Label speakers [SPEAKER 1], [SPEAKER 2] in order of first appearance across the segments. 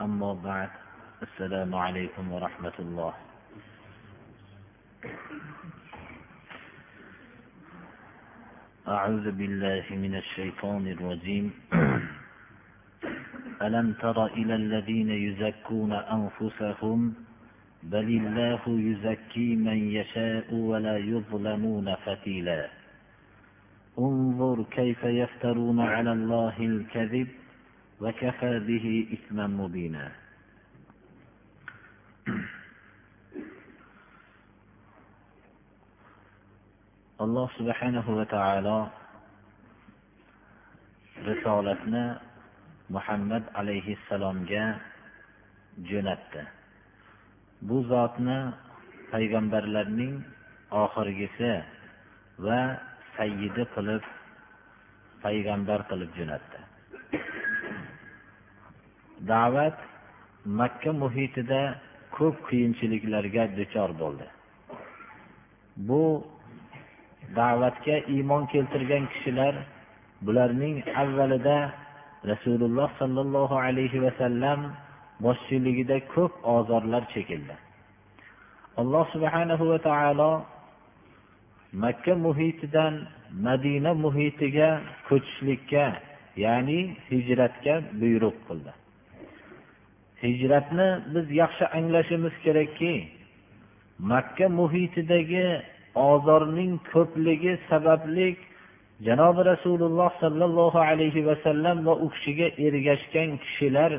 [SPEAKER 1] أما بعد السلام عليكم ورحمة الله. أعوذ بالله من الشيطان الرجيم. ألم تر إلى الذين يزكون أنفسهم؟ بل الله يزكي من يشاء ولا يظلمون فتيلا. انظر كيف يفترون على الله الكذب. وكفى به إثما مبينا alloh subhanahu va taolo risolatni muhammad alayhissalomga jo'natdi bu zotni payg'ambarlarning oxirgisi va sayyidi qilib payg'ambar qilib jo'natdi Da'vat makka muhitida ko'p qiyinchiliklarga duchor bo'ldi. Bu da'vatga iymon keltirgan kishilar bularning avvalida rasululloh sollallohu alayhi vasallam boshchiligida ko'p ozorlar chekildi. Alloh subhanahu va taolo makka muhitidan madina muhitiga ko'chishlikka ya'ni hijratga buyruq qildi. Hijratni biz yaxshi anglashimiz kerakki makka muhitidagi ozorning ko'pligi sababli janobi rasululloh sollallohu alayhi vasallam va u kishiga ergashgan kishilar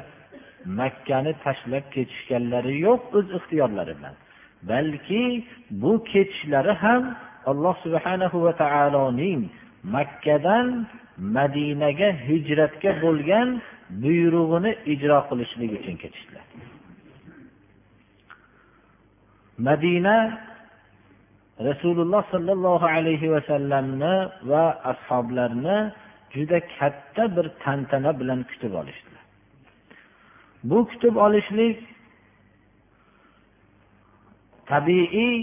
[SPEAKER 1] makkani tashlab ketishganlari yo'q o'z ixtiyorlari bilan. Balki bu ketishlari ham alloh subhanahu va taoloning makkadan madinaga hijratga bo'lgan buyrug'ini ijro qilishlik uchun ketishdilar. Madina rasululloh sollallohu alayhi vasallamni va ashoblarni juda katta bir tantana bilan kutib olishdi bu kutib olishlik tabiiy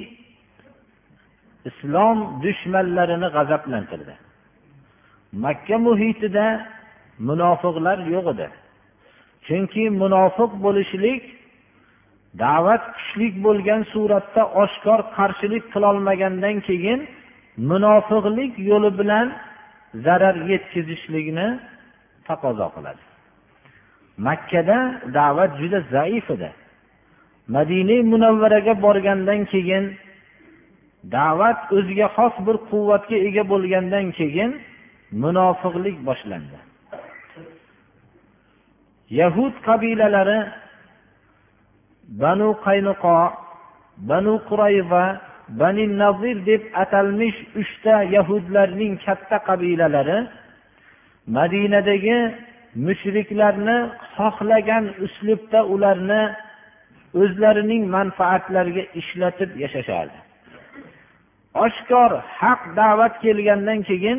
[SPEAKER 1] islom dushmanlarini g'azablantirdi. Makka muhitida munofiqlar yo'q edi. Chunki munofiq bo'lishlik da'vat kuchli bo'lgan suratda oshkor qarshilik qilolmagandan keyin munofiqlik yo'li bilan zarar yetkazishlikni taqozo qiladi. Makkada da'vat juda zaif edi. Madina munavvaraga borgandan keyin da'vat o'ziga xos bir quvvatga ega bo'lgandan keyin munofiqlik boshlandi. Yahud qabilalari banu qaynuqo banu qurayva bani nazir deb atalmish uchta yahudlarning katta qabilalari madinadagi mushriklarni xohlagan uslubda ularni o'zlarining manfaatlariga ishlatib yashashardi. Oshkor haq da'vat kelgandan keyin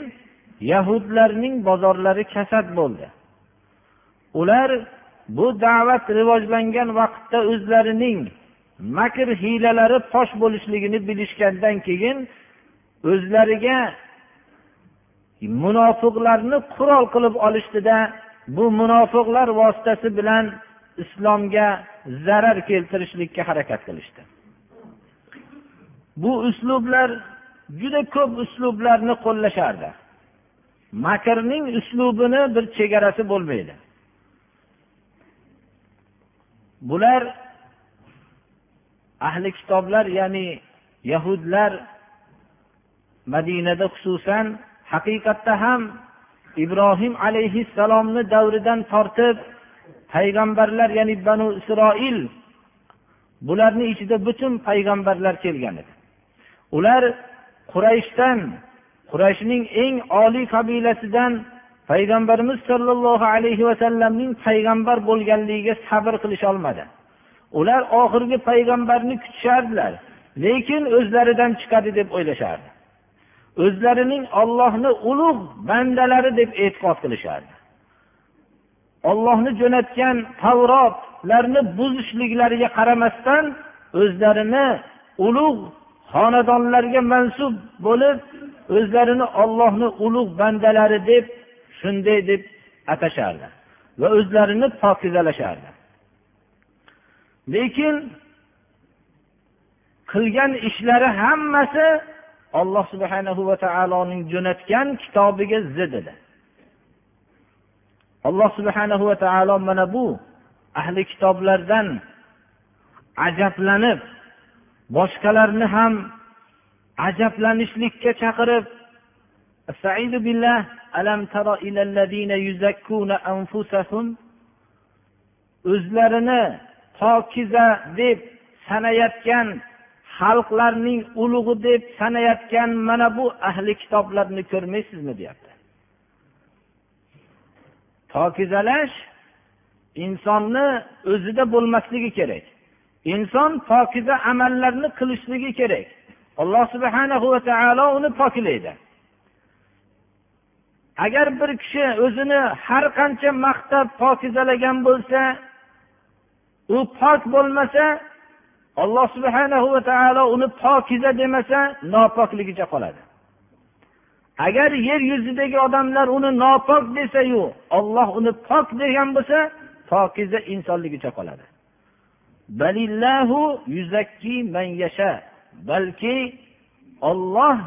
[SPEAKER 1] yahudlarning bozorlari kasad bo'ldi. Ular bu da'vat rivojlangan vaqtda o'zlarining makr hiylalari fosh bo'lishligini bilishgandan keyin o'zlariga munofiqlarni qurol qilib olishdida bu munofiqlar vositasi bilan islomga zarar keltirishlikka harakat qilishdi. Bu uslublar juda ko'p uslublarni qo'llashardi. Makrning uslubini bir chegarasi bo'lmaydi. Bular ahli kitoblar ya'ni yahudlar madinada xususan haqiqatda ham ibrohim alayhissalomni davridan tortib payg'ambarlar ya'ni banu isroil bularni ichida butun payg'ambarlar kelgan edi. Ular qurayshdan qurayshning eng oliy qabilasidan payg'ambarimiz sollallohu alayhi vasallamning payg'ambar bo'lganligiga sabr qilisholmadi ular oxirgi payg'ambarni kutishardilar lekin o'zlaridan chiqadi deb o'ylashardi. O'zlarining ollohni ulug' bandalari deb e'tiqod qilishardi. Ollohni jo'natgan tavrotlarni buzishliklariga qaramasdan o'zlarini ulug' xonadonlarga mansub bo'lib o'zlarini ollohni ulug' bandalari deb shunday deb atashardi va o'zlarini pokizalashardi lekin qilgan ishlari hammasi alloh subhanahu va taoloning jo'natgan kitobiga zid edi. Alloh subhanahu va taolo mana bu ahli kitoblardan ajablanib boshqalarni ham ajablanishlikka chaqirib o'zlarini pokiza deb sanayotgan xalqlarning ulug'i deb sanayotgan mana bu ahli kitoblarni ko'rmaysizmi deyapti. Pokizalash insonni o'zida bo'lmasligi kerak. Inson pokiza amallarni qilishligi kerak. Alloh subhana va taolo uni poklaydi agar bir kishi o'zini har qancha maqtab pokizalagan bo'lsa u pok bo'lmasa alloh subhanahu va taolo uni pokiza demasa nopokligicha qoladi. Agar yer yuzidagi odamlar uni nopok desayu olloh uni pok degan bo'lsa pokiza insonligicha qoladi. Balki olloh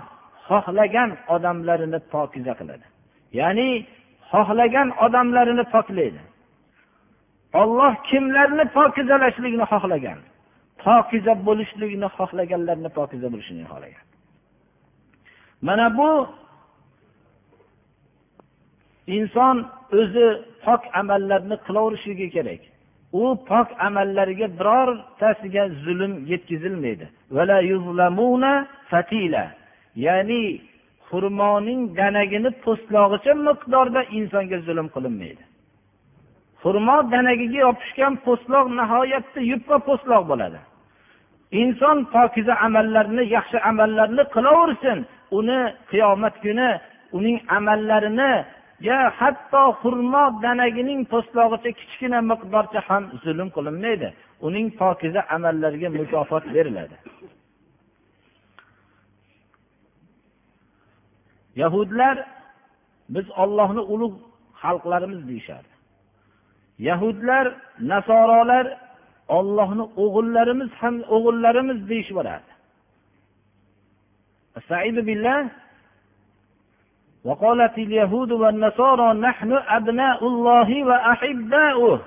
[SPEAKER 1] xohlagan odamlarini pokiza qiladi. Ya'ni xohlagan odamlarini poklaydi. Olloh kimlarni pokizalashlikni xohlagan pokiza bo'lishlikni xohlaganlarni pokiza bo'lishini xohlagan. Mana bu inson o'zi pok amallarni qilaverishligi kerak. U pok amallariga birortasiga zulm yetkazilmaydi. Ya'ni xurmoning danagini po'stlog'icha miqdorda insonga zulm qilinmaydi. Xurmo danagiga yopishgan po'stloq nihoyatda yupqa po'stloq bo'ladi. Inson pokiza amallarni yaxshi amallarni qilaversin uni qiyomat kuni uning amallarini ya hatto xurmo danagining po'stlog'icha kichkina miqdorcha ham zulm qilinmaydi. Uning pokiza amallariga mukofot beriladi. yahudlar biz ollohni ulug' xalqlarimiz deyishardi yahudlar nasorolar ollohni o'g'illarimiz ham o'g'illarimiz deyishveradi وقالت اليهود والنصارى نحن أبناء الله وأحباؤه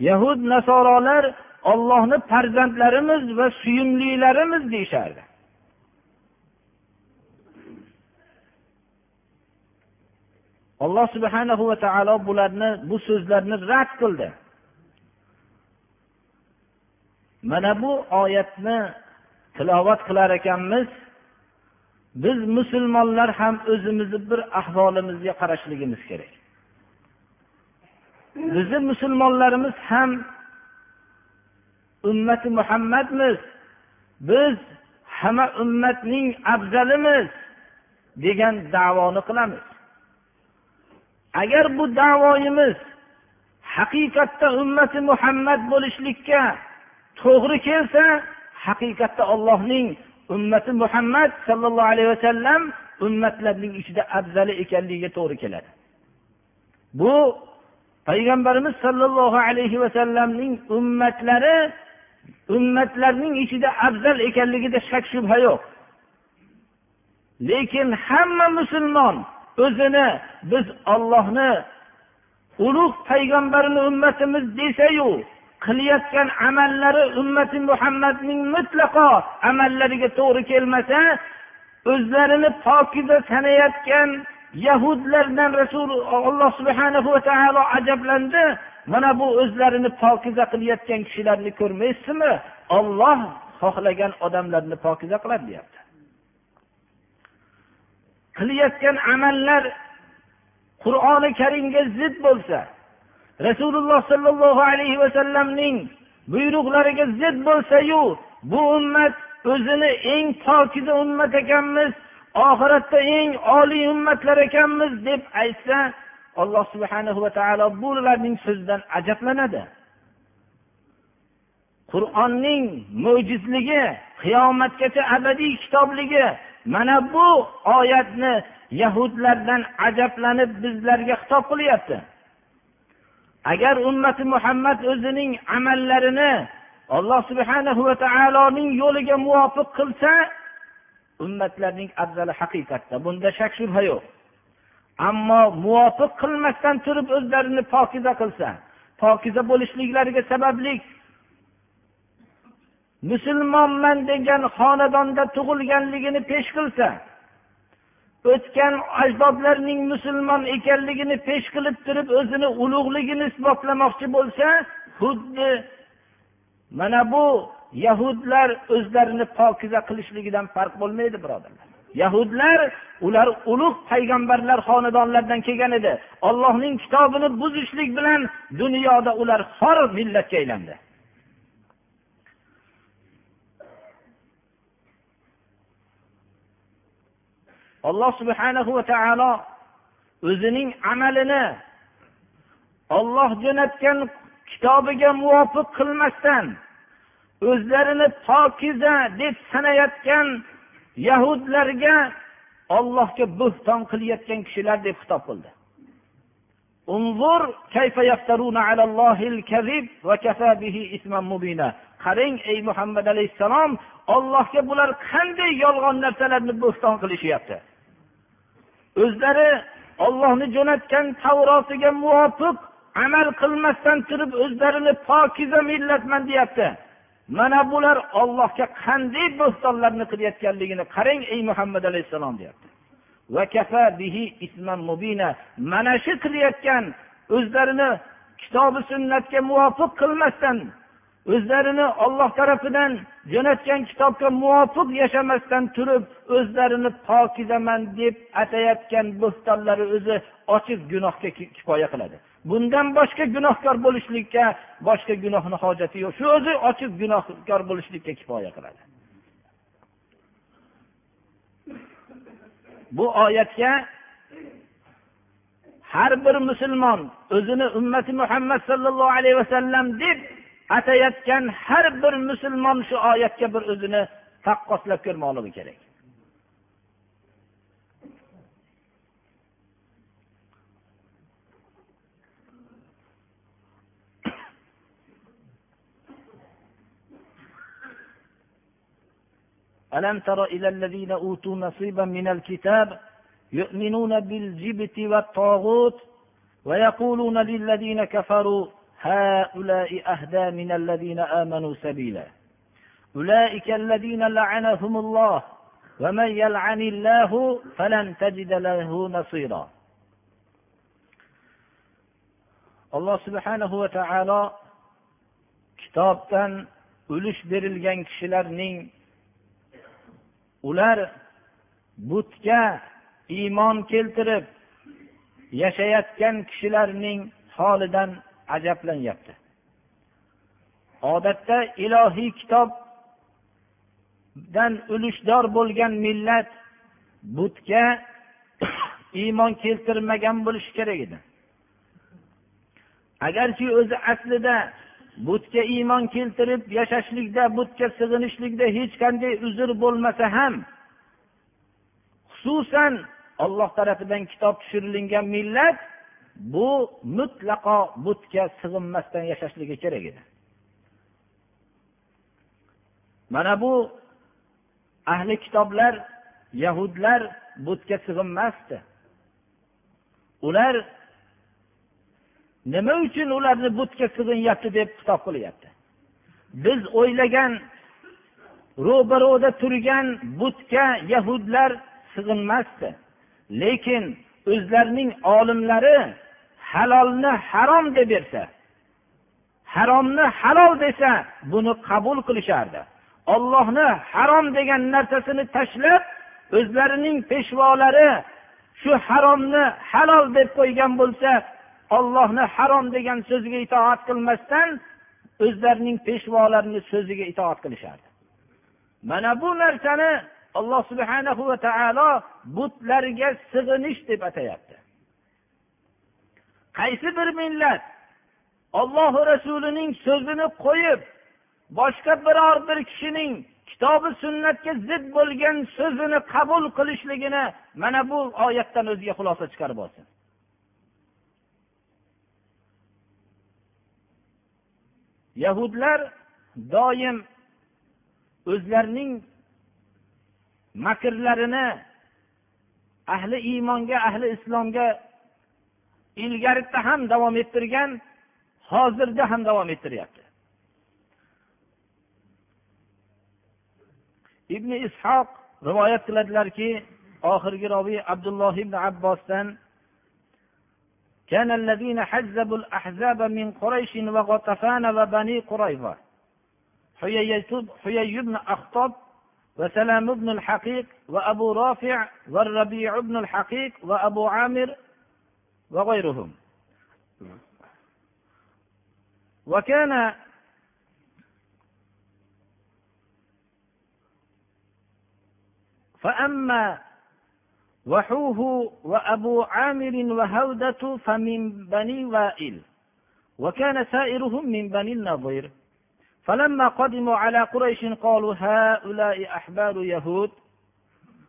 [SPEAKER 1] yahud nasorolar ollohni farzandlarimiz va suyumlilarimiz deyishardi Alloh subhanahu va taolo bularni bu so'zlarni rad qildi. Mana bu oyatni tilovat qilar ekanmiz. Biz musulmonlar ham o'zimizni bir ahvolimizga qarashligimiz kerak. Bizni musulmonlarimiz ham ummati muhammadmiz. Biz hamma ummatning afzalimiz degan davoni qilamiz. Agar bu davoyimiz haqiqatda ummati muhammad bo'lishlikka to'g'ri kelsa haqiqatda ollohning ummati muhammad sollallohu alayhi vasallam ummatlarning ichida afzali ekanligiga to'g'ri keladi. Bu payg'ambarimiz sollallohu alayhi vasallamning ummatlari ummatlarning ichida afzal ekanligida shak shubha yo'q. Lekin hamma musulmon o'zini biz ollohni ulug' payg'ambarini ummatimiz desayu qilayotgan amallari ummati muhammadning mutlaqo amallariga to'g'ri kelmasa o'zlarini pokiza sanayotgan yahudlardan rasul alloh subhana va taolo ajablandi mana bu o'zlarini pokiza qilayotgan kishilarni ko'rmaysizmi? Olloh xohlagan odamlarni pokiza qiladi deyapti. Qilayotgan amallar qur'oni karimga zid bo'lsa rasululloh sollallohu alayhi vasallamning buyruqlariga zid bo'lsayu bu ummat o'zini eng pokiza ummat ekanmiz oxiratda eng oliy ummatlar ekanmiz deb aytsa alloh subhanahu va taolo bularning so'zidan ajablanadi. Qur'onning mo'jizligi qiyomatgacha abadiy kitobligi mana bu oyatni yahudlardan ajablanib bizlarga xitob qilyapti. Agar ummati muhammad o'zining amallarini alloh subhanahu va taoloning yo'liga muvofiq qilsa ummatlarning afzali haqiqatda. Bunda shak shubha yo'q. Ammo muvofiq qilmasdan turib o'zlarini pokiza qilsa pokiza bo'lishliklariga sabablik musulmonman degan xonadonda tug'ilganligini pesh qilsa o'tgan ajdodlarning musulmon ekanligini pesh qilib turib o'zini ulug'ligini isbotlamoqchi bo'lsa xuddi mana bu yahudlar o'zlarini pokiza qilishligidan farq bo'lmaydi birodarlar. Yahudlar ular ulug' payg'ambarlar xonadonlaridan kelgan edi. Ollohning kitobini buzishlik bilan dunyoda ular xor millatga aylandi. Alloh subhanahu va taolo o'zining amalini olloh jo'natgan kitobiga muvofiq qilmasdan o'zlarini pokiza deb sanayotgan yahudlarga ollohga bo'xton qilayotgan kishilar deb xitob qildi. Qarang ey muhammad alayhissalom ollohga bular qanday yolg'on narsalarni bo'xton qilishyapti. O'zlari ollohni jo'natgan tavrotiga muvofiq amal qilmasdan turib o'zlarini pokiza millatman deyapti. Mana bular ollohga qanday bo'xtonlarni qilayotganligini qarang ey muhammad alayhissalom deyapti. Mana shu qilayotgan o'zlarini kitobi sunnatga muvofiq qilmasdan o'zlarini olloh tarafidan jo'natgan kitobga muvofiq yashamasdan turib o'zlarini pokizaman deb atayotgan bo'xtonlari o'zi ochiq gunohga kifoya qiladi. Bundan boshqa gunohkor bo'lishlikka boshqa gunohni hojati yo'q. Shu o'zi ochiq gunohkor bo'lishlikka kifoya qiladi. Bu oyatga har bir musulmon o'zini ummati muhammad sollallohu alayhi vasallam deb atayotgan har bir musulmon shu oyatga bir o'zini taqqoslab ko'rmoqligi kerak. ألم تر إلى الذين أوتوا نصيبا من الكتاب يؤمنون بالجبت والطاغوت ويقولون للذين كفروا هؤلاء أهدى من الذين آمنوا سبيلا أولئك الذين لعنهم الله ومن يلعن الله فلن تجد له نصيرا alloh subhanahu va taolo kitobdan ulush berilgan kishilarning ular butga iymon keltirib yashayotgan kishilarning holidan ajablanyapti. Odatda ilohiy kitobdan ulushdor bo'lgan millat butga iymon keltirmagan bo'lishi kerak edi. Agarki o'zi aslida butga iymon keltirib yashashlikda butga sig'inishlikda hech qanday uzr bo'lmasa ham xususan olloh tarafidan kitob tushirilgan millat bu mutlaqo butga sig'inmasdan yashashligi kerak edi. Mana bu ahli kitoblar yahudlar butga sig'inmasdi. Ular nima uchun ularni butga sig'inyapti deb xitob qilyapti? Biz o'ylagan ro'baro'da turgan butga yahudlar sig'inmasdi. Lekin o'zlarining olimlari halolni harom deb bersa haromni halol desa buni qabul qilishardi. Ollohni harom degan narsasini tashlab o'zlarining peshvolari shu haromni halol deb qo'ygan bo'lsa ollohni harom degan so'ziga itoat qilmasdan o'zlarining peshvolarini so'ziga itoat qilishardi. Mana bu narsani alloh subhanahu va taolo butlarga sig'inish deb atayapti. Qaysi bir millat ollohu rasulining so'zini qo'yib boshqa biror bir kishining kitobi sunnatga zid bo'lgan so'zini qabul qilishligini mana bu oyatdan o'ziga xulosa chiqarib olsin. Yahudlar doim o'zlarining makrlarini ahli iymonga ahli islomga ilgarida ham davom ettirgan hozirda ham davom ettiryapti ibn ishoq rivoyat qiladilarki oxirgi roviy abdulloh ibn abbosdan كان الذين حزبوا الأحزاب من قريش وغطفان وبني قريظة حيي بن أخطب وسلام بن الحقيق وأبو رافع والربيع بن الحقيق وأبو عامر وغيرهم. وكان فأما وحوه وأبو عامر وهودة فمن بني وائل وكان سائرهم من بني النضير. فلما قدموا على قريش قالوا هؤلاء أحبار يهود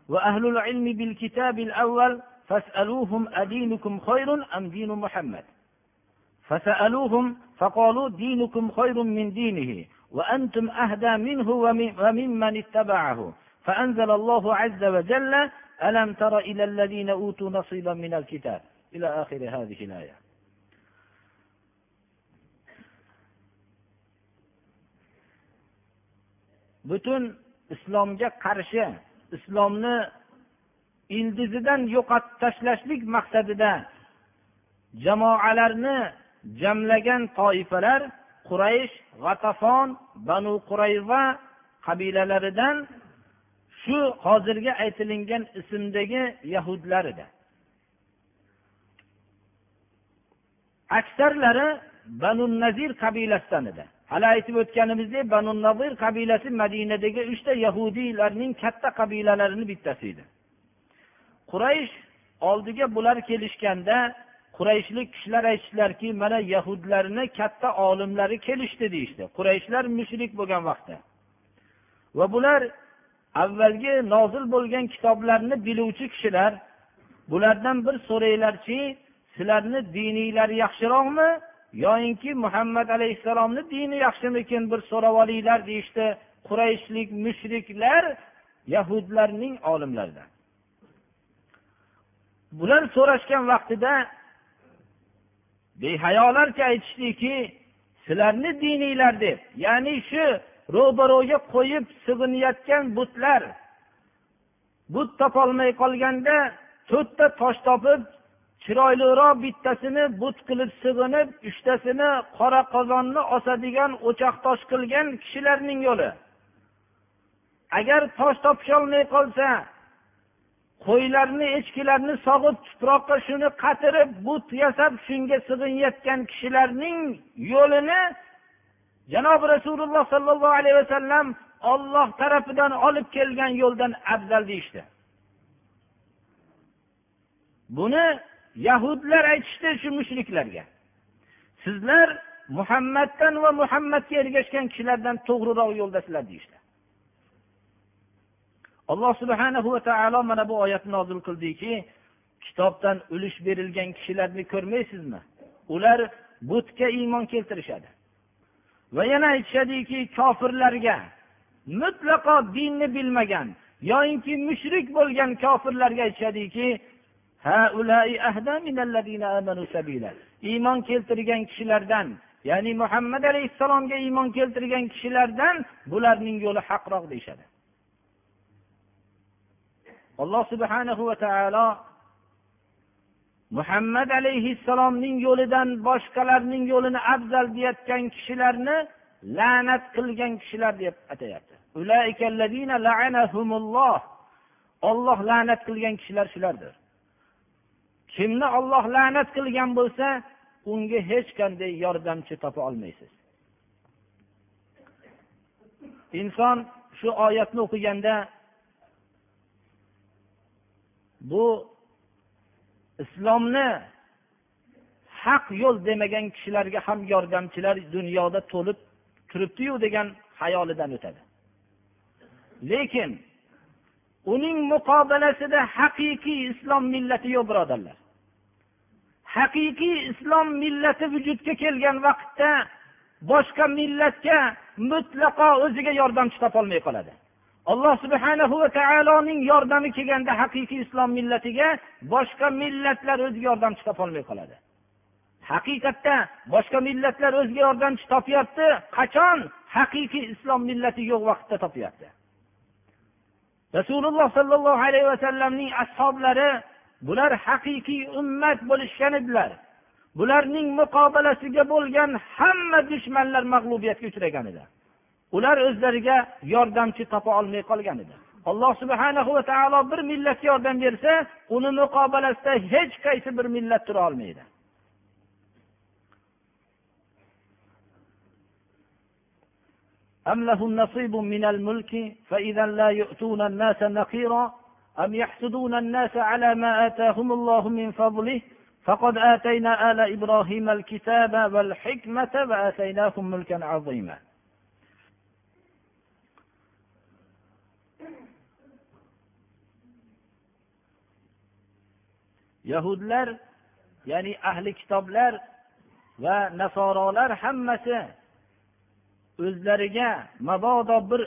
[SPEAKER 1] وأهل العلم بالكتاب الأول فاسألوهم أدينكم خير أم دين محمد؟ فسألوهم فقالوا دينكم خير من دينه وأنتم أهدى منه وممن اتبعه. فأنزل الله عز وجل ألم تر إلى الذين أوتوا نصيبا من الكتاب؟ إلى آخر هذه الآية. butun islomga qarshi islomni ildizidan yo'qotib tashlashlik maqsadida jamoalarni jamlagan toifalar quraysh g'atafon banu qurayva qabilalaridan shu hozirgi aytilingan ismdagi yahudlar edi. Aksarlari banu nazir qabilasidan edi. Hali aytib o'tganimizdek banu nazir qabilasi madinadagi uchta yahudiylarning katta qabilalarini bittasi edi. Quraysh oldiga bular kelishganda qurayshlik kishilar aytishdilarki mana yahudlarni katta olimlari kelishdi deyishdi. Qurayshlar mushrik bo'lgan vaqtda. Va bular avvalgi nozil bo'lgan kitoblarni biluvchi kishilar bulardan bir so'ranglarchi sizlarni dininglar yaxshiroqmi yoyinki muhammad alayhissalomni dini yaxshimikin? bir so'rab olinglar deyishdi qurayshlik mushriklar yahudlarning olimlaridan. Bular so'rashgan vaqtida behayolarcha aytishdiki sizlarni dininglar deb ya'ni shu ro'baro'ga qo'yib sig'inayotgan butlar but topolmay qolganda to'rtta tosh topib chiroyliroq bittasini but qilib sig'inib uchtasini qora qozonni osadigan o'choq tosh qilgan kishilarning yo'li. Agar tosh topisholmay qolsa qo'ylarni echkilarni sog'ib tuproqqa shuni qatirib but yasab shunga sig'inayotgan kishilarning yo'lini janobi rasululloh sollallohu alayhi vasallam olloh tarafidan olib kelgan yo'ldan afzal deyishdi. Buni yahudlar aytishdi shu mushriklarga. Sizlar muhammaddan va muhammadga ergashgan kishilardan to'g'riroq yo'ldasizlar deyishdi. Alloh subhanahu va taolo mana bu oyatni nozil qildiki kitobdan ulush berilgan kishilarni ko'rmaysizmi? Ular butga iymon keltirishadi. Va yana aytishadiki kofirlarga mutlaqo dinni bilmagan yoyinki mushrik bo'lgan kofirlarga aytishadiki iymon keltirgan kishilardan ya'ni muhammad alayhissalomga iymon keltirgan kishilardan bularning yo'li haqroq deyishadi. Alloh subhanahu va taolo muhammad alayhissalomning yo'lidan boshqalarning yo'lini afzal deyotgan kishilarni la'nat qilgan kishilar deb atayapti. Olloh la'nat qilgan kishilar shulardir. Kimni olloh la'nat qilgan bo'lsa unga hech qanday yordamchi topa olmaysiz. Inson shu oyatni o'qiganda bu islomni haq yo'l demagan kishilarga ham yordamchilar dunyoda to'lib turibdiyu degan xayolidan o'tadi. Lekin uning muqobilasida haqiqiy islom millati yo'q birodarlar. Haqiqiy islom millati vujudga kelgan vaqtda boshqa millatga mutlaqo o'ziga yordamchi topolmay qoladi. Alloh subhanahu va taoloning yordami kelganda haqiqiy islom millatiga boshqa millatlar o'ziga yordamchi topolmay qoladi. Haqiqatda boshqa millatlar o'ziga yordamchi topyapti qachon? Haqiqiy islom millati yo'q vaqtda topyapti. Rasululloh sollallohu alayhi vasallamning ashoblari bular haqiqiy ummat bo'lishgan edilar. Bularning muqobalasiga bo'lgan hamma dushmanlar mag'lubiyatga uchragan edi ular o'zlariga yordamchi topa olmay qolgan edi alloh subhana va taolo bir millatga yordam bersa uni muqobalasida hech qaysi bir millat tura olmaydi أم لهم نصيب من الملك فإذا لا يؤتون الناس نقيرا أم يحسدون الناس على ما آتاهم الله من فضله فقد آتينا آل إبراهيم الكتاب والحكمة وآتيناهم ملكا عظيما yahudlar ya'ni ahli kitoblar va nasorolar hammasi o'zlariga mabodo bir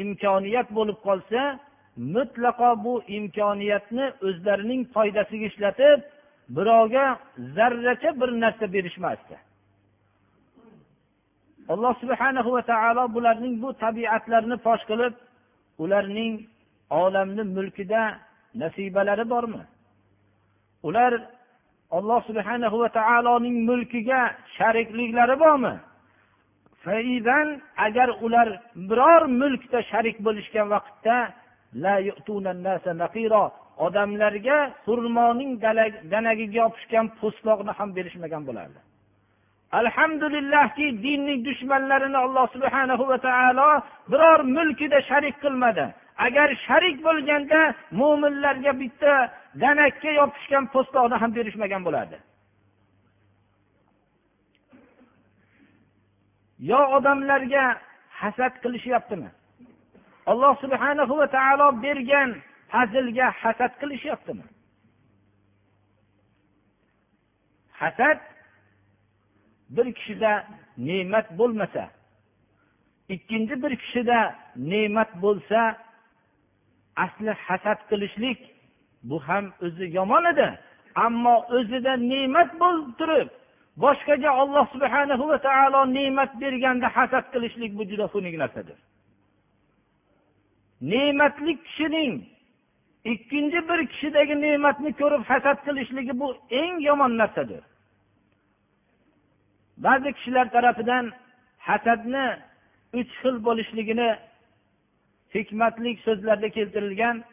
[SPEAKER 1] imkoniyat bo'lib qolsa mutlaqo bu imkoniyatni o'zlarining foydasiga ishlatib birovga zarracha bir narsa berishmasdi. Alloh subhana va taolo bularning bu tabiatlarini fosh qilib ularning olamni mulkida nasibalari bormi? Ular alloh subhana va taoloning mulkiga sharikliklari bormi? Faidan agar ular biror mulkda sharik bo'lishgan vaqtda odamlarga xurmoning danagiga yopishgan po'stloqni ham berishmagan bo'lardi. Alhamdulillahki dinning dushmanlarini alloh subhana va taolo biror mulkida sharik qilmadi. Agar sharik bo'lganda mo'minlarga bitta danakka yopishgan po'stloqni ham berishmagan bo'lardi. Yo odamlarga hasad qilishyaptimi? Alloh subhana va taolo bergan hazilga hasad qilishyaptimi? Hasad bir kishida ne'mat bo'lmasa ikkinchi bir kishida ne'mat bo'lsa asli hasad qilishlik bu ham o'zi yomon edi. Ammo o'zida ne'mat bo'lib turib boshqaga olloh subhana va taolo ne'mat berganda hasad qilishlik bu juda xunuk narsadir. Ne'matli kishining ikkinchi bir kishidagi ne'matni ko'rib hasad qilishligi bu eng yomon narsadir. Ba'zi kishilar tarafidan hasadni uch xil bo'lishligini hikmatli so'zlarda keltirilgan.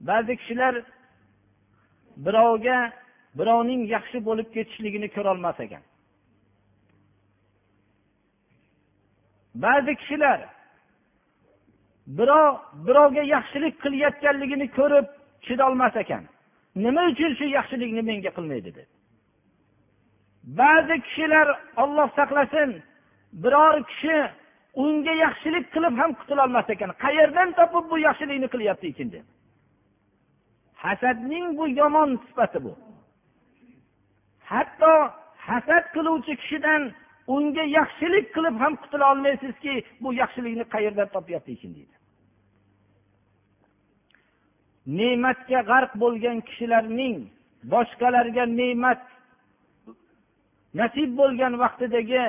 [SPEAKER 1] Ba'zi kishilar birovga birovning yaxshi bo'lib ketishligini ko'rolmas ekan. Ba'zi kishilar birov birovga yaxshilik qilayotganligini ko'rib chidolmas ekan. Nima uchun shu yaxshilikni menga qilmaydi deb? Ba'zi kishilar olloh saqlasin biror kishi unga yaxshilik qilib ham qutulolmas ekan. Qayerdan topib bu yaxshilikni qilyapti ekan deb? Hasadning bu yomon sifati bu. Hatto hasad qiluvchi kishidan unga yaxshilik qilib ham qutula olmaysizki bu yaxshilikni qayerdan topyapti ekan deydi. Ne'matga g'arq bo'lgan kishilarning boshqalarga ne'mat nasib bo'lgan vaqtidagi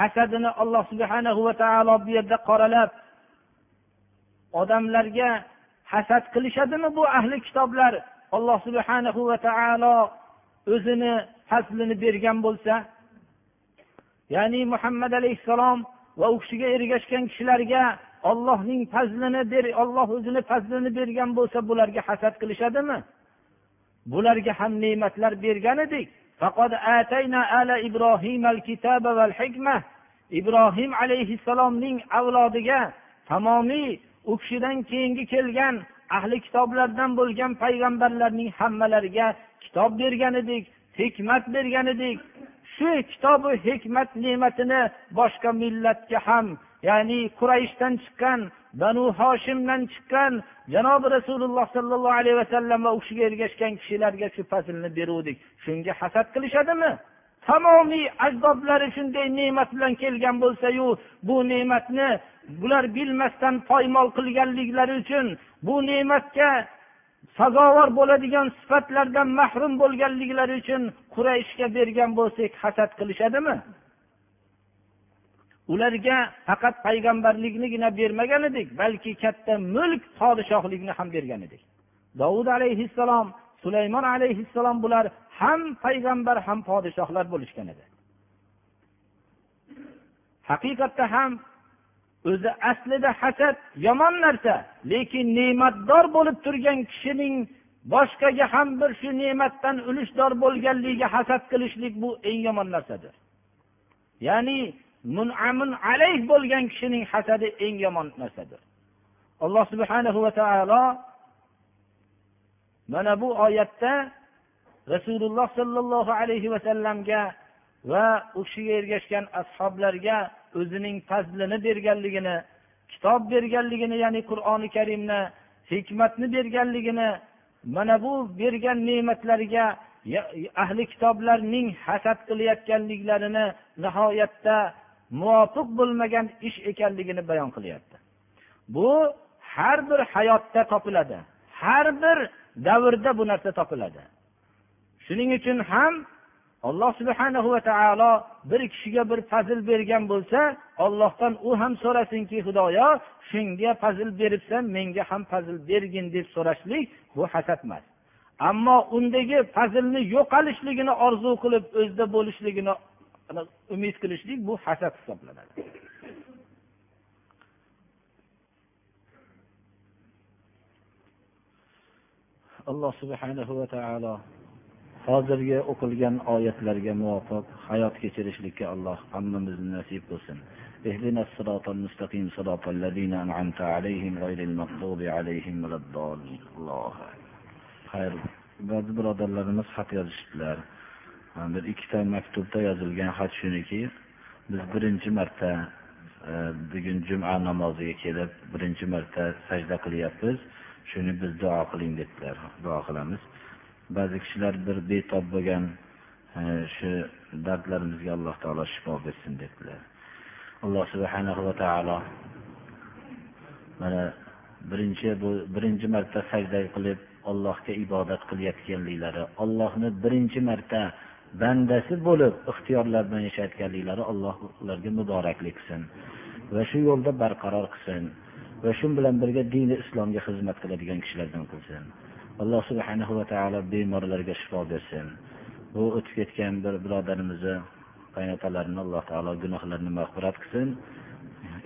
[SPEAKER 1] hasadini alloh subhana va taolo bu yerda qoralab odamlarga hasad qilishadimi bu ahli kitoblar? Alloh subhana va taolo o'zini fazlini bergan bo'lsa ya'ni muhammad alayhissalom va u kishiga ergashgan kishilarga ollohning fazlini ber olloh o'zini fazlini bergan bo'lsa bularga hasad qilishadimi? Bularga ham ne'matlar bergan edik. Ibrohim alayhissalomning avlodiga tamomiy u kishidan keyingi kelgan ahli kitoblardan bo'lgan payg'ambarlarning hammalariga kitob bergan edik hikmat bergan edik. Shu kitobu hikmat ne'matini boshqa millatga ham ya'ni qurayshdan chiqqan banu hoshimdan chiqqan janobi rasululloh sollallohu alayhi vasallam va u kishiga ergashgan kishilarga shu fazilni beruvdik. Shunga hasad qilishadimi? Tamomiy ajdodlari shunday ne'mat bilan kelgan bo'lsayu bu ne'matni bular bilmasdan poymol qilganliklari uchun bu ne'matga sazovor bo'ladigan sifatlardan mahrum bo'lganliklari uchun qurayshga bergan bo'lsak hasad qilishadimi? Ularga faqat payg'ambarliknigina bermagan edik balki katta mulk podshohlikni ham bergan edik. Dovud alayhissalom sulaymon alayhissalom bular ham payg'ambar ham podshohlar bo'lishgan edi. Haqiqatda ham o'zi aslida hasad yomon narsa lekin ne'matdor bo'lib turgan kishining boshqaga ham bir shu ne'matdan ulushdor bo'lganligiga hasad qilishlik bu eng yomon narsadir. Ya'ni munamun alayh bo'lgan kishining hasadi eng yomon narsadir. Alloh subhanahu va taolo mana bu oyatda rasululloh sollallohu alayhi vasallamga va u kishiga ergashgan ashoblarga o'zining fazlini berganligini kitob berganligini ya'ni qur'oni karimni hikmatni berganligini mana bu bergan ne'matlariga ahli kitoblarning hasad qilayotganliklarini nihoyatda muvofiq bo'lmagan ish ekanligini bayon qilyapti. Bu har bir hayotda topiladi. Har bir davrda bu narsa topiladi. Shuning uchun ham alloh subhana va taolo bir kishiga bir fazl bergan bo'lsa ollohdan u ham so'rasinki xudoyo shunga fazl beribsan menga ham fazl bergin deb so'rashlik bu hasad emas. Ammo undagi fazilni yo'qolishligini orzu qilib o'zida bo'lishligini umid qilishlik bu hasad hisoblanadi alloh subhanahu va taolo hozirgi o'qilgan oyatlarga muvofiq hayot kechirishlikka alloh hammamizni nasib qilsin اهدنا الصراط المستقيم صراط الذين أنعمت عليهم غير المغضوب عليهم ولا الضالين الله خير ba'zi birodarlarimiz xat yozishdilar Bir ikkita maktubda yozilgan xat shuniki biz birinchi marta e, bugun juma namoziga kelib birinchi marta sajda qilyapmiz. Shuni biz duo qiling debdilar duo qilamiz. Ba'zi kishilar bir betob bo'lgan e, shu dardlarimizga alloh taolo shifo bersin debdilar alloh subhana va taolo mana birinchi bu birinchi marta sajda qilib allohga ibodat qilayotganliklari ollohni birinchi marta bandasi bo'lib ixtiyorlar bilan yashayotganliklari alloh ularga muboraklik qilsin va shu yo'lda barqaror qilsin va shu bilan birga dini islomga xizmat qiladigan kishilardan qilsin. Alloh subhanahu va taolo bemorlarga shifo bersin. Bu o'tib ketgan bir birodarimizni qaynotalarini alloh taolo gunohlarini mag'firat qilsin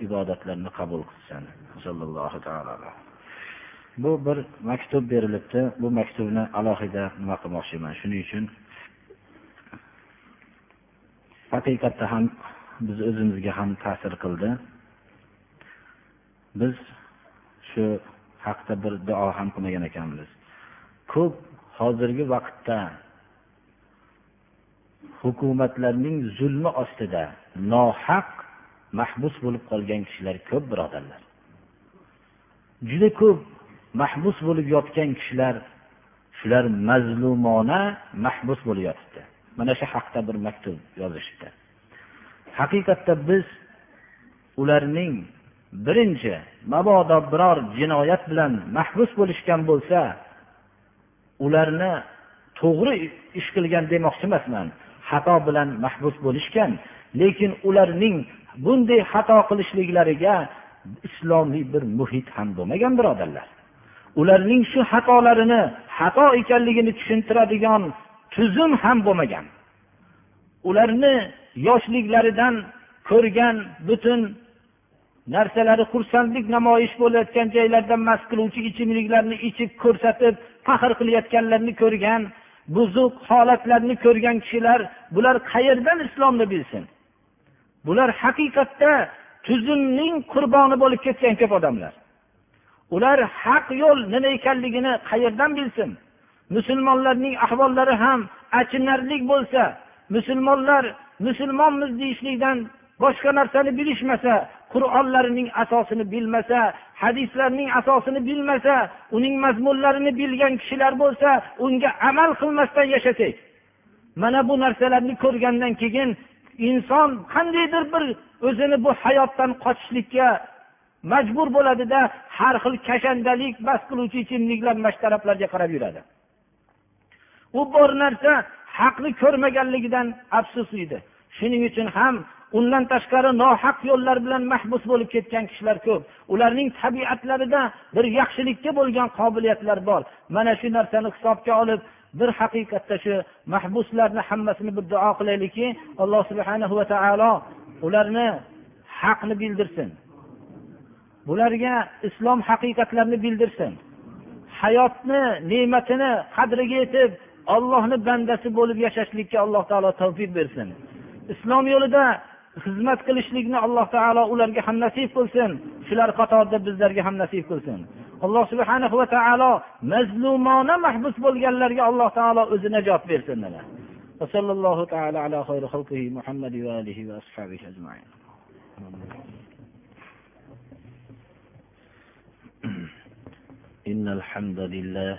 [SPEAKER 1] ibodatlarini qabul qilsin. Sallallohu taolo bu bir maktub berilibdi. Bu maktubni alohida nima qilmoqchiman? Shuning uchun haqiqatda ham biz o'zimizga ham ta'sir qildi. Biz shu haqda bir duo ham qilmagan ekanmiz. Ko'p hozirgi vaqtda hukumatlarning zulmi ostida nohaq mahbus bo'lib qolgan kishilar ko'p birodarlar. Juda ko'p mahbus bo'lib yotgan kishilar shular mazlumona mahbus bo'lib yotibdi. Mana shu haqda bir maktub yozishdi. Haqiqatda biz ularning birinchi mabodo biror jinoyat bilan mahbus bo'lishgan bo'lsa ularni to'g'ri ish qilgan demoqchi emasman. Xato bilan mahbus bo'lishgan lekin ularning bunday xato qilishliklariga islomiy bir muhit ham bo'lmagan birodarlar. Ularning shu xatolarini xato ekanligini tushuntiradigan tuzum ham bo'lmagan. Ularni yoshliklaridan ko'rgan butun narsalari xursandlik namoyish bo'layotgan joylarda mast qiluvchi ichimliklarni ichib ko'rsatib faxr qilayotganlarni ko'rgan buzuq holatlarni ko'rgan kishilar bular qayerdan islomni bilsin? Bular haqiqatda tuzumning qurboni bo'lib ketgan ko'p odamlar. Ular haq yo'l nima ekanligini qayerdan bilsin? Musulmonlarning ahvollari ham achinarli bo'lsa musulmonlar musulmonmiz deyishlikdan boshqa narsani bilishmasa qur'onlarining asosini bilmasa hadislarning asosini bilmasa uning mazmunlarini bilgan kishilar bo'lsa unga amal qilmasdan yashasak mana bu narsalarni ko'rgandan keyin inson qandaydir bir o'zini bu hayotdan qochishlikka majbur bo'ladida har xil kashandalik bas qiluvchi ichimliklar mashtaraflarga qarab yuradi. U bor narsa haqni ko'rmaganligidan afsus shuning uchun ham undan tashqari nohaq yo'llar bilan mahbus bo'lib ketgan kishilar ko'p. Ularning tabiatlarida bir yaxshilikka bo'lgan qobiliyatlar bor. Mana shu narsani hisobga olib bir haqiqatda shu mahbuslarni hammasini bir duo qilaylikki alloh subhana va taolo ularni haqni bildirsin. Bularga islom haqiqatlarini bildirsin. Hayotni ne'matini qadriga yetib ollohni bandasi bo'lib yashashlikka alloh taolo tavfiq bersin islom yo'lida xizmat qilishlikni alloh taolo ularga ham nasib qilsin shular qatorida bizlarga ham nasib qilsin alloh subhana va taolo mazlumona mahbus bo'lganlarga alloh taolo o'zi najot bersin وصلى الله تعالى على خير خلقه محمد وآله وأصحابه أجمعين إن الحمد لله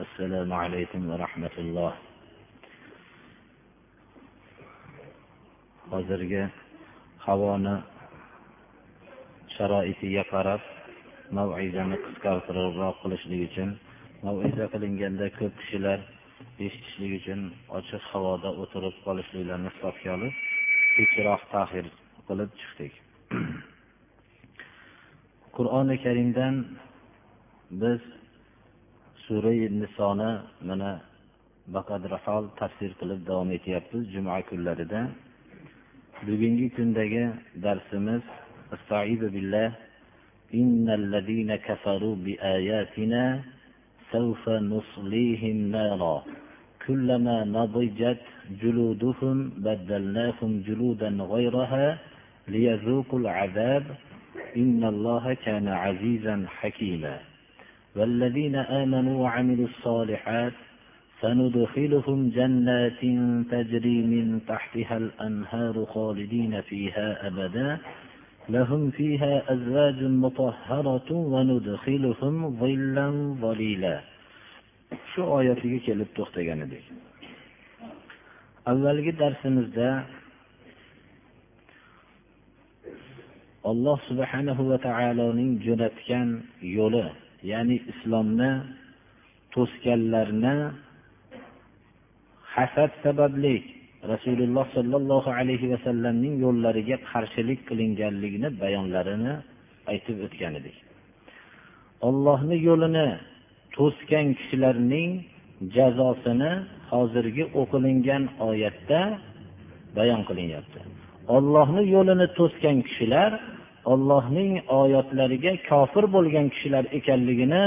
[SPEAKER 1] السلام عليكم ورحمة الله hozirgi havoni sharoitiga qarab mavizani qisqartiribroq qilishlik uchun maviza qilinganda ko'p kishilar eshitishlik uchun ochiq havoda o'tirib qolishliklarini hisobga olib kechroq tahir qilib chiqdik qur'oni karimdan biz sura nisoni mana baqadri hol tafsir qilib davom etyapmiz juma kunlarida bugungi kundagi darsimiz billah إن الذين كفروا بآياتنا سوف نصليهم نارا كلما نضجت جلودهم بدلناهم جلودا غيرها ليذوقوا العذاب إن الله كان عزيزا حكيما والذين آمنوا وعملوا الصالحات سندخلهم جنات تجري من تحتها الأنهار خالدين فيها أبدا. لهم فيها أزواج مطهرة وندخلهم ظلا ظليلا. Shu oyatiga kelib to'xtagan edik avvalgi darsimizda alloh subhanahu va taoloning jo'natgan yo'li ya'ni islomni to'sganlarni hasad sababli rasululloh sollallohu alayhi vasallamning yo'llariga qarshilik qilinganligini bayonlarini aytib o'tgan edik. Ollohni yo'lini to'sgan kishilarning jazosini hozirgi o'qilingan oyatda bayon qilinyapti. Ollohni yo'lini to'sgan kishilar ollohning oyatlariga kofir bo'lgan kishilar ekanligini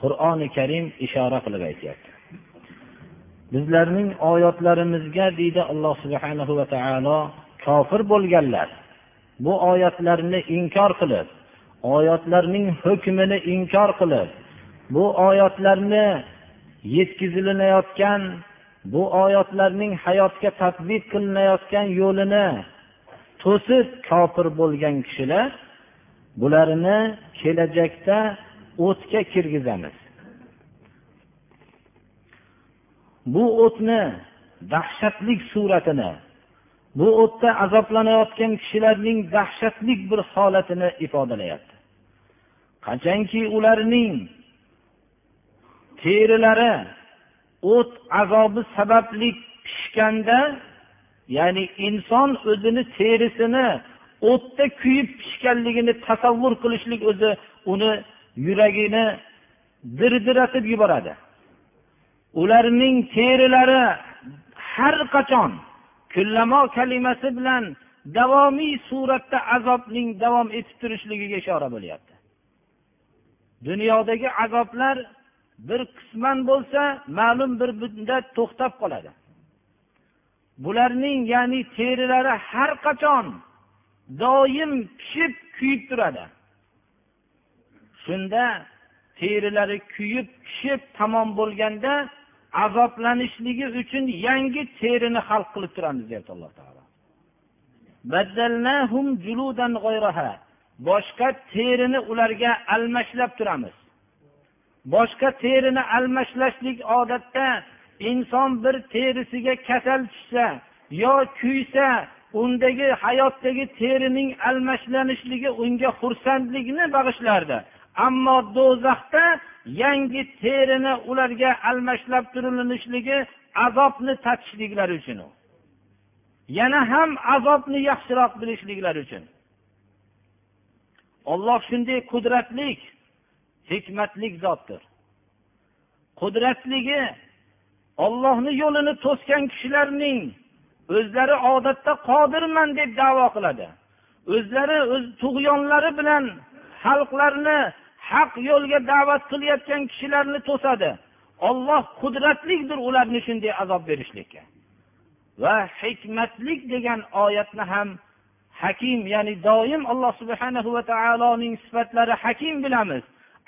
[SPEAKER 1] qur'oni karim ishora qilib aytyapti. Bizlarning oyatlarimizga deydi alloh subhanahu va taolo kofir bo'lganlar bu oyatlarni inkor qilib oyatlarning hukmini inkor qilib bu oyatlarni yetkazilinayotgan bu oyatlarning hayotga tadbiq qilinayotgan yo'lini to'sib kofir bo'lgan kishilar bularni kelajakda o'tga kirgizamiz. Bu o'tni dahshatli suratini bu o'tda azoblanayotgan kishilarning dahshatli bir holatini ifodalayapti. Qachonki ularning terilari o't azobi sababli pishganda ya'ni inson o'zini terisini o'tda kuyib pishganligini tasavvur qilishlik o'zi uni yuragini dirdiratib yuboradi. Ularning terilari har qachon kullamo kalimasi bilan davomiy suratda azobning davom etib turishligiga ishora bo'lyapti. Dunyodagi azoblar bir qisman bo'lsa ma'lum bir muddat to'xtab qoladi. Bularning ya'ni terilari har qachon doim pishib kuyib turadi. Shunda terilari kuyib pishib tamom bo'lganda azoblanishligi uchun yangi terini xalq qilib turamiz deyapti alloh taolo. Boshqa terini ularga almashlab turamiz. Boshqa terini almashlashlik odatda inson bir terisiga kasal tushsa yo kuysa undagi hayotdagi terining almashlanishligi unga xursandlikni bag'ishlardi. Ammo do'zaxda yangi terini ularga almashlab turilishligi azobni tatishliklari uchun yana ham azobni yaxshiroq bilishliklari uchun. Olloh shunday qudratli hikmatli zotdir. Qudratligi ollohni yo'lini to'sgan kishilarning o'zlari odatda qodirman deb davo qiladi. O'zlari o'z tug'yonlari bilan xalqlarni haq yo'lga da'vat qilayotgan kishilarni to'sadi. Olloh qudratlidir ularni shunday azob berishlikka. Va hikmatlik degan oyatni ham hakim ya'ni doim alloh subhanahu va taoloning sifatlari hakim bilamiz.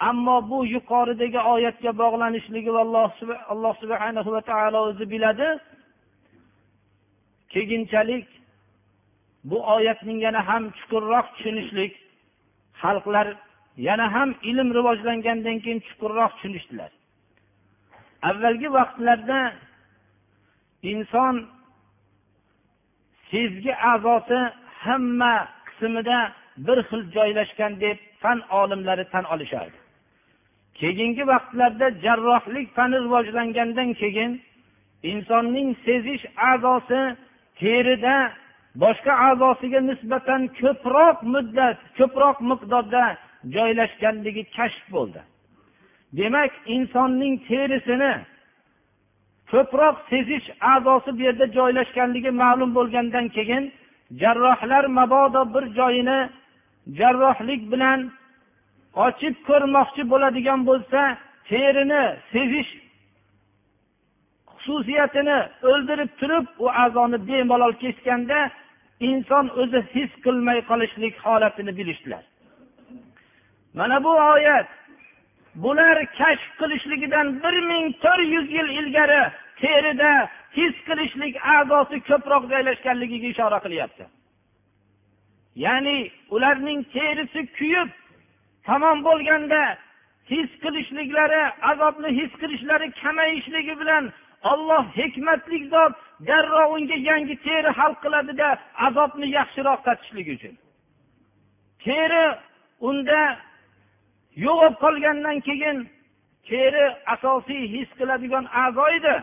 [SPEAKER 1] Ammo bu yuqoridagi oyatga bog'lanishligi alloh subhana va taolo o'zi biladi keyinchalik bu oyatning yana ham chuqurroq tushunishlik xalqlar yana ham ilm rivojlangandan keyin chuqurroq tushunishdilar. Avvalgi vaqtlarda inson sezgi a'zosi hamma qismida bir xil joylashgan deb fan olimlari tan olishardi. Keyingi vaqtlarda jarrohlik fani rivojlangandan keyin insonning sezish a'zosi terida boshqa a'zosiga nisbatan ko'proq muddat ko'proq miqdorda joylashganligi kashf bo'ldi. Demak insonning terisini ko'proq sezish a'zosi bu yerda joylashganligi ma'lum bo'lgandan keyin jarrohlar mabodo bir joyini jarrohlik bilan ochib ko'rmoqchi bo'ladigan bo'lsa terini sezish xususiyatini o'ldirib turib u a'zoni bemalol kesganda inson o'zi his qilmay qolishlik holatini bilishdilar. Mana bu oyat bular kashf qilishligidan bir ming to'rt yuz yil ilgari terida his qilishlik a'zosi ko'proq joylashganligiga ishora qilyapti. Ya'ni ularning terisi kuyib tamom bo'lganda his qilishliklari azobni his qilishlari kamayishligi bilan olloh hikmatli zot darrov unga yangi teri hal qiladida azobni yaxshiroq tatishlik uchun. Teri unda yo'q bo'lib qolgandan keyin teri asosiy his qiladigan a'zo edi.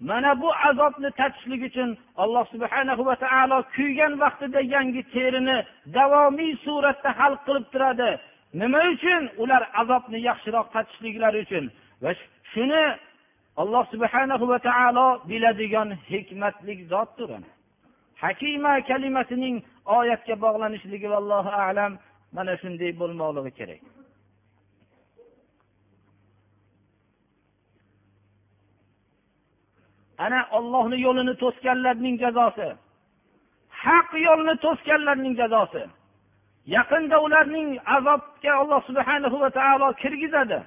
[SPEAKER 1] Mana bu azobni tatishlik uchun alloh subhana va taolo kuygan vaqtida yangi terini davomiy suratda hal qilib turadi. Nima uchun? Ular azobni yaxshiroq tatishliklari uchun. Va shuni alloh subhana va taolo biladigan hikmatli zotdir hakima kalimasining oyatga bog'lanishligi vallohu alam. Mana shunday bo'lmoqligi kerak. Ana ollohni yo'lini to'sganlarning jazosi. Haq yo'lni to'sganlarning jazosi. Yaqinda ularning azobga alloh subhana va taolo kirgizadi.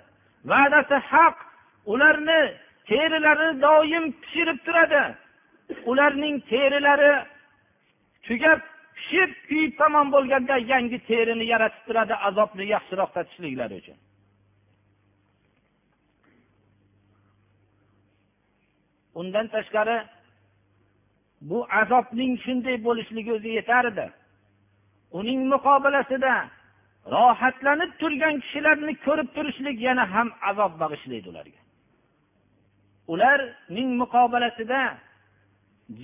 [SPEAKER 1] Va'dasi haq. Ularni terilari doim pishirib turadi. Ularning terilari tugab pishib kuyib tamom bo'lganda yangi terini yaratib turadi azobni yaxshiroq tatishliklari uchun. Undan tashqari bu azobning shunday bo'lishligi o'zi yetar edi. Uning muqobilasida rohatlanib turgan kishilarni ko'rib turishlik yana ham azob bag'ishlaydi ularga. Ularning muqobalasida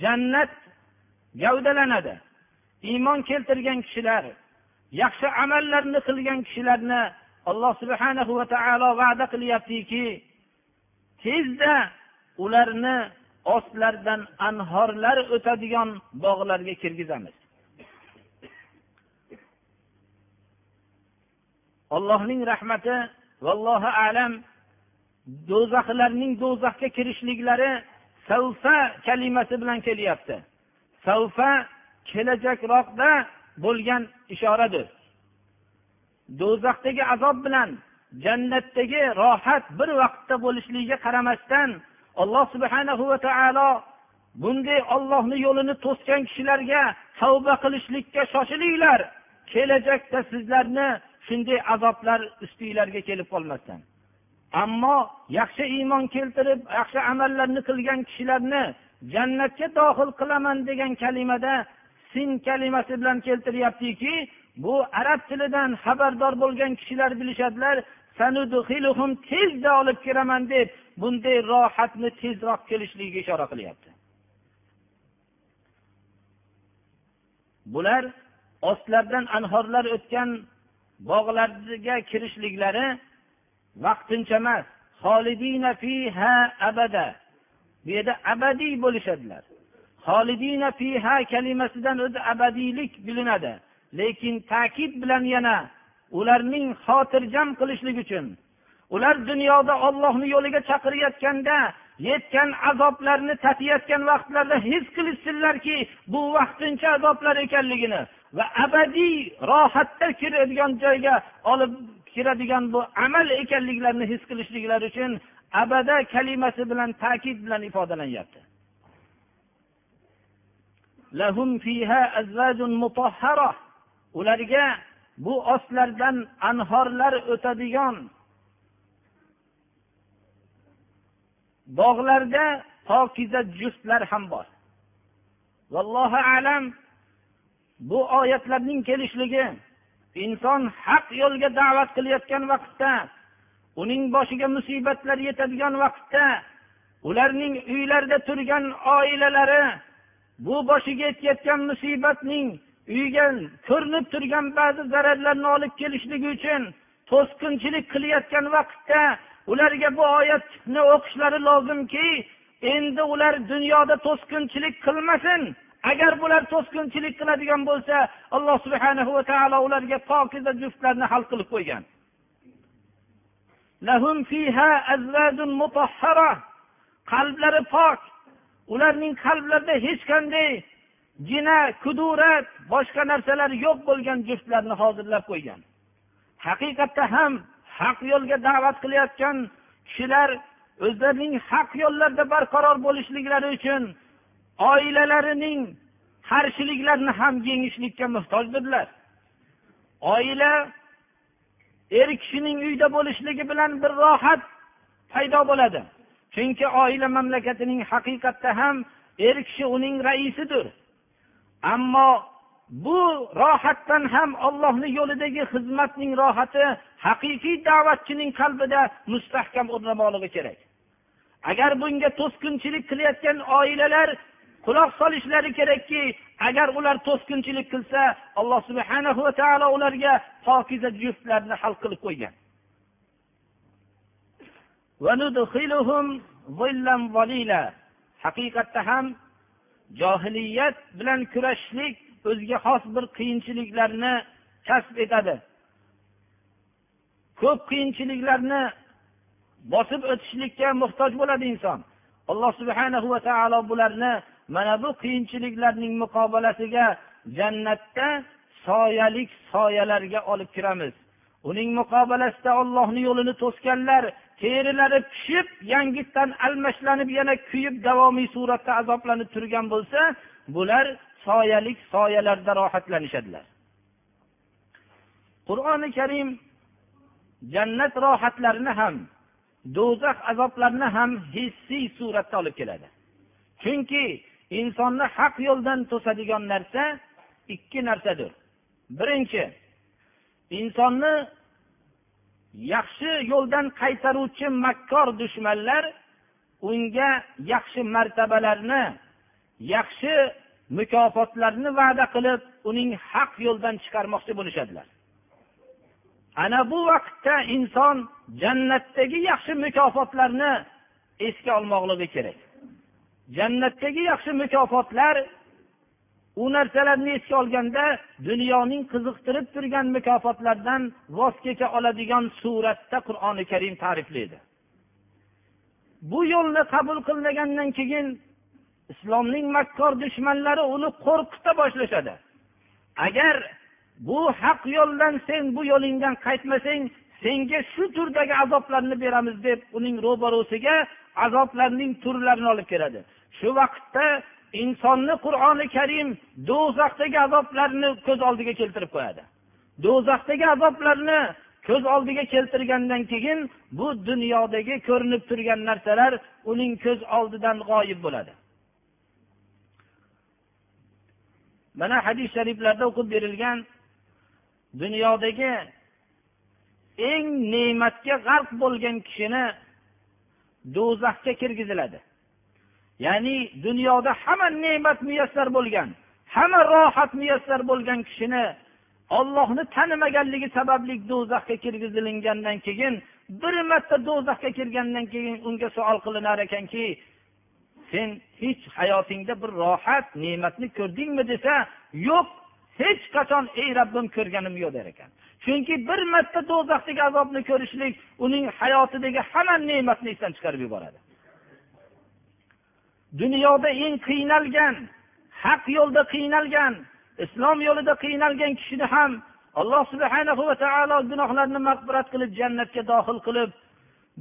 [SPEAKER 1] jannat gavdalanadi. Iymon keltirgan kishilar yaxshi amallarni qilgan kishilarni alloh subhanahu va taolo va'da qilyaptiki tezda ularni ostlaridan anhorlar o'tadigan bog'larga kirgizamiz. Allohning rahmati vallohu alam do'zaxlarning do'zaxga kirishliklari savfa kalimasi bilan kelyapti. Savfa kelajakroqda bo'lgan ishoradir. Do'zaxdagi azob bilan jannatdagi rohat bir vaqtda bo'lishligiga qaramasdan alloh subhanahu va taolo bunday ollohni yo'lini to'sgan kishilarga tavba qilishlikka shoshilinglar. Kelajakda sizlarni shunday azoblar ustinglarga kelib qolmasdan. Ammo yaxshi iymon keltirib yaxshi amallarni qilgan kishilarni jannatga dohil qilaman degan kalimada sin kalimasi bilan keltiryaptiki bu arab tilidan xabardor bo'lgan kishilar bilishadilar tezda olib kiraman deb bunday rohatni tezroq kelishligiga ishora qilyapti. Bular ostlaridan anhorlar o'tgan bog'larga kirishliklari vaqtincha emas abada. Bu yerda abadiy bo'lishadilar. Holidina fiha kalimasidan o'zi abadiylik bilinadi. Lekin ta'kid bilan yana ularning xotirjam qilishlik uchun ular dunyoda ollohni yo'liga chaqirayotganda yetgan azoblarni tatiyotgan vaqtlarda his qilishsinlarki bu vaqtincha azoblar ekanligini va abadiy rohatda kiradigan joyga olib kiradigan bu amal ekanliklarini his qilishliklari uchun abada kalimasi bilan ta'kid bilan ifodalanyapti. Ularga bu ostlardan anhorlar o'tadigan bog'larda pokiza juftlar ham bor. Vallohu alam bu oyatlarning kelishligi inson haq yo'lga da'vat qilayotgan vaqtda uning boshiga musibatlar yetadigan vaqtda ularning uylarida turgan oilalari bu boshiga yetayotgan musibatning uyga ko'rinib turgan ba'zi zararlarni olib kelishligi uchun to'sqinchilik qilayotgan vaqtda ularga bu oyatni o'qishlari lozimki endi ular dunyoda to'sqinchilik qilmasin. Agar bular to'sqinchilik qiladigan bo'lsa alloh subhana va taolo ularga pokiza juftlarni hal qilib qo'ygan. Qalblari pok. Ularning qalblarida hech qanday jina kudurat boshqa narsalar yo'q bo'lgan juftlarni hozirlab qo'ygan. Haqiqatda ham haq yo'lga da'vat qilayotgan kishilar o'zlarining haq yo'llarda barqaror bo'lishliklari uchun oilalarining qarshiliklarni ham yengishlikka muhtojdirlar. Oila er kishining uyda bo'lishligi bilan bir rohat paydo bo'ladi. Chunki oila mamlakatining haqiqatda ham er kishi uning raisidir. Ammo bu rohatdan ham ollohni yo'lidagi xizmatning rohati haqiqiy da'vatchining qalbida mustahkam o'rnamoqligi kerak. Agar bunga to'sqinchilik qilayotgan oilalar quloq solishlari kerakki agar ular to'sqinchilik qilsa alloh subhana va taolo ularga pokiza juftlarni hal qilib qo'ygan. Haqiqatda ham johiliyat bilan kurashishlik o'ziga xos bir qiyinchiliklarni kasb etadi. Ko'p qiyinchiliklarni bosib o'tishlikka muhtoj bo'ladi inson. Alloh subhanahu va taolo bularni mana bu qiyinchiliklarning muqobalasiga jannatda soyalik soyalarga olib kiramiz. Uning muqobalasida ollohni yo'lini to'sganlar terilari pishib yangitdan almashlanib yana kuyib davomiy suratda azoblanib turgan bo'lsa bular soyalik soyalarda rohatlanishadilar. Qur'oni karim jannat rohatlarini ham do'zax azoblarini ham hissiy suratda olib keladi. Chunki insonni haq yo'ldan to'sadigan narsa ikki narsadir. Birinchi insonni yaxshi yo'ldan qaytaruvchi makkor dushmanlar unga yaxshi martabalarni yaxshi mukofotlarni va'da qilib uning haq yo'ldan chiqarmoqchi bo'lishadilar. Ana bu vaqtda inson jannatdagi yaxshi mukofotlarni esga olmoqligi kerak. Jannatdagi yaxshi mukofotlar u narsalarni esga olganda dunyoning qiziqtirib turgan mukofotlardan voz kecha oladigan suratda qur'oni karim ta'riflaydi. Bu yo'lni qabul qilmagandan keyin islomning makkor dushmanlari uni qo'rqita boshlashadi. Agar bu haq yo'ldan sen bu yo'lingdan qaytmasang senga shu turdagi azoblarni beramiz deb uning ro'barosiga azoblarning turlarini olib keladi. Shu vaqtda insonni qur'oni karim do'zaxdagi azoblarni ko'z oldiga keltirib qo'yadi. Do'zaxdagi azoblarni ko'z oldiga keltirgandan keyin bu dunyodagi ko'rinib turgan narsalar uning ko'z oldidan g'oyib bo'ladi. Mana hadis shariflarda o'qib berilgan dunyodagi eng ne'matga g'arq bo'lgan kishini do'zaxga kirgiziladi. Ya'ni dunyoda hamma ne'mat muyassar bo'lgan hamma rohat muyassar bo'lgan kishini ollohni tanimaganligi sababli do'zaxga kirgizilingandan keyin bir marta do'zaxga kirgandan keyin unga savol qilinar ekanki sen hech hayotingda bir rohat ne'matni ko'rdingmi desa yo'q hech qachon ey robbim ko'rganim yo'q der ekan. Chunki bir marta do'zaxdagi azobni ko'rishlik uning hayotidagi hamma ne'matni esdan chiqarib yuboradi. Dunyoda eng qiynalgan haq yo'lda qiynalgan islom yo'lida qiynalgan kishini ham alloh subhana va taolo gunohlarini mag'firat qilib jannatga dohil qilib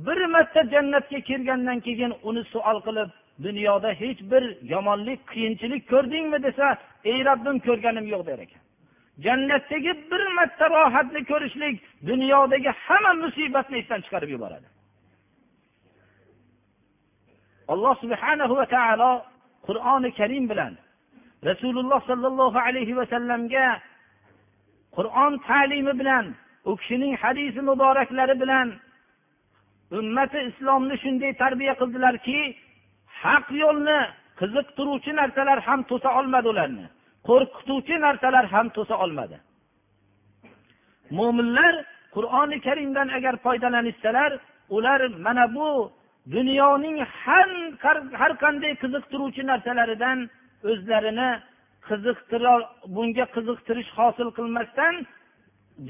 [SPEAKER 1] bir marta jannatga kirgandan keyin uni suol qilib dunyoda hech bir yomonlik qiyinchilik ko'rdingmi desa ey robbim ko'rganim yo'q der ekan. Jannatdagi bir marta rohatni ko'rishlik dunyodagi hamma musibatni esdan chiqarib yuboradi. Alloh subhanahu va taolo qur'oni karim bilan rasululloh sollallohu alayhi vasallamga qur'on ta'limi bilan u kishining hadisi muboraklari bilan ummati islomni shunday tarbiya qildilarki haq yo'lni qiziqtiruvchi narsalar ham to'sa olmadi ularni. Qo'rqituvchi narsalar ham to'sa olmadi. Mo'minlar qur'oni karimdan agar foydalanishsalar ular mana bu dunyoning har har qanday qiziqtiruvchi narsalaridan o'zlarini qiziqtira bunga qiziqtirish hosil qilmasdan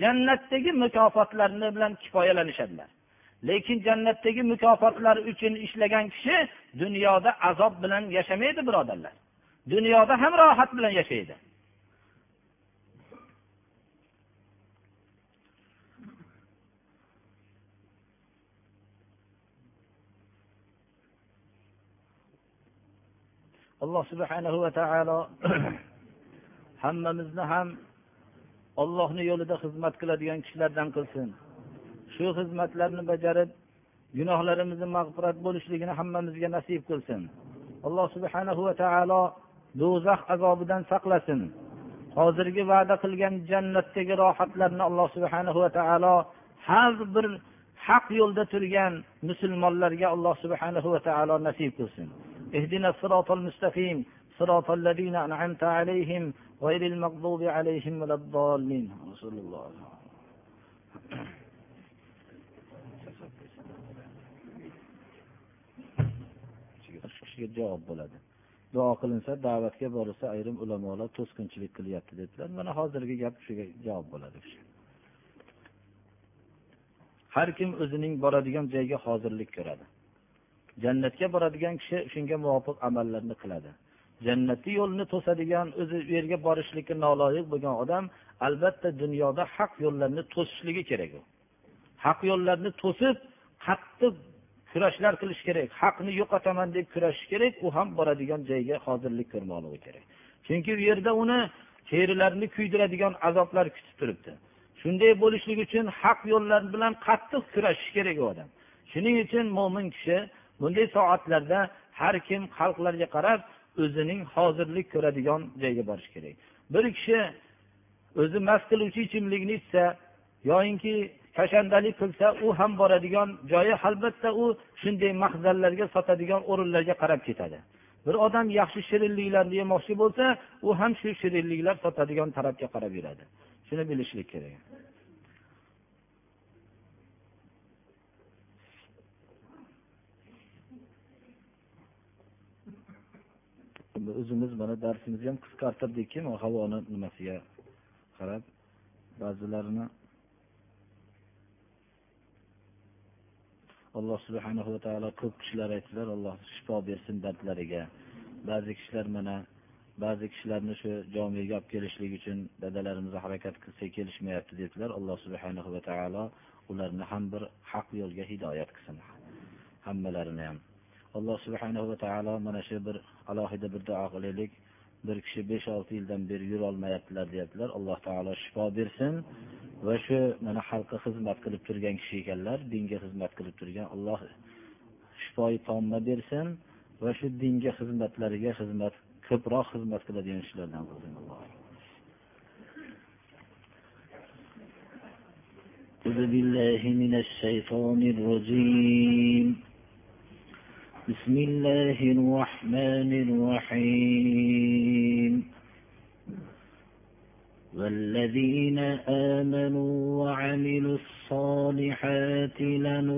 [SPEAKER 1] jannatdagi mukofotlarni bilan kifoyalanishadilar. Lekin jannatdagi mukofotlar uchun ishlagan kishi dunyoda azob bilan yashamaydi birodarlar. Dunyoda ham rohat bilan yashaydi. Alloh subhanahu va taolo hammamizni ham ollohni yo'lida xizmat qiladigan kishilardan qilsin. shu xizmatlarni bajarib gunohlarimizni mag'firat bo'lishligini hammamizga nasib qilsin alloh subhanahu va taolo do'zax azobidan saqlasin hozirgi va'da qilgan jannatdagi rohatlarni alloh subhanahu va taolo har bir haq yo'lda turgan musulmonlarga alloh subhanahu va taolo nasib qilsin اهدنا الصراط المستقيم صراط الذين أنعمت عليهم غير المغضوب عليهم ولا الضالين رسول الله kishiga javob bo'ladi. Duo qilinsa da'vatga borilsa ayrim ulamolar to'sqinchilik qilyapti dedilar. Mana hozirgi gap shuga javob bo'ladi har kim o'zining boradigan joyiga hozirlik ko'radi. Jannatga boradigan kishi shunga muvofiq amallarni qiladi. Jannatni yo'lni to'sadigan o'zi u yerga borishlikka noloyiq bo'lgan odam albatta dunyoda haq yo'llarni to'sishligi kerak u. Haq yo'llarni to'sib qattiq kurashlar qilish kerak haqni yo'qotaman deb kurashish kerak u ham boradigan joyga hozirlik ko'rmoqligi kerak. Chunki u yerda uni terilarini kuydiradigan azoblar kutib turibdi. Shunday bo'lishligi uchun haq yo'llar bilan qattiq kurashish kerak u odam. Shuning uchun mo'min kishi bunday soatlarda har kim xalqlarga qarab o'zining hozirlik ko'radigan joyga borishi kerak. Bir kishi o'zi mast qiluvchi ichimlikni ichsa yoyinki kashandalik qilsa u ham boradigan joyi albatta u shunday mahzallarga sotadigan o'rinlarga qarab ketadi. Bir odam yaxshi shirinliklarni yemoqchi bo'lsa u ham shu shirinliklar sotadigan tarafga qarab yuradi. Shuni bilishlik kerak. O'zimiz mana darsimizni ham qisqartirdikki havoni nimasiga qarab ba'zilarini alloh subhanahu va taolo ko'p kishilar aytdilar alloh shifo bersin dardlariga. Ba'zi kishilar mana ba'zi kishilarni shu jomiga olib kelishlik uchun dadalarimiz harakat qilsak kelishmayapti dedilar alloh subhanahu va taolo ularni ham bir haq yo'lga hidoyat qilsin hammalarini ham. Alloh subhanahu va taolo mana shu bir alohida bir duo qilaylik. Bir kishi besh olti yildan beri yurolmayaptilar deyaptilar alloh taolo shifo bersin. va shu mana xalqqa xizmat qilib turgan kishi ekanlar dinga xizmat qilib turgan alloh shifoyi tomma bersin va shu dinga xizmatlariga xizmat ko'proq xizmat qiladigan kishilardan qilsin أعوذ بالله من الشيطان الرجيم بسم الله الرحمن الرحيم والذين آمنوا وعملوا الصالحات لندخلنهم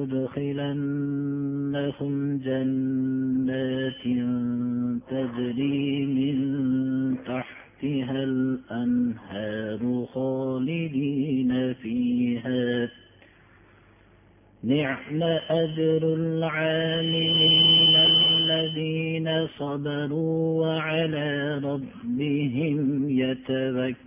[SPEAKER 1] جنات تجري من تحتها الأنهار خالدين فيها. نعم أجر العاملين الذين صبروا وعلى ربهم يتوكلون.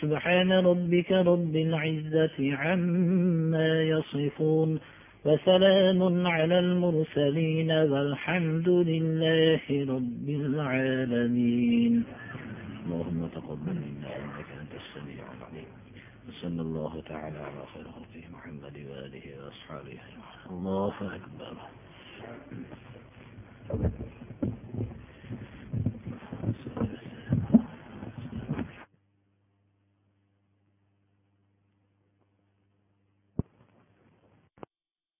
[SPEAKER 1] سبحان ربك رب العزة عما يصفون وسلام على المرسلين والحمد لله رب العالمين. اللهم تقبل منا إنك أنت السميع العليم. وصلى الله تعالى على خير خلقه محمد وآله وأصحابه الله أكبر.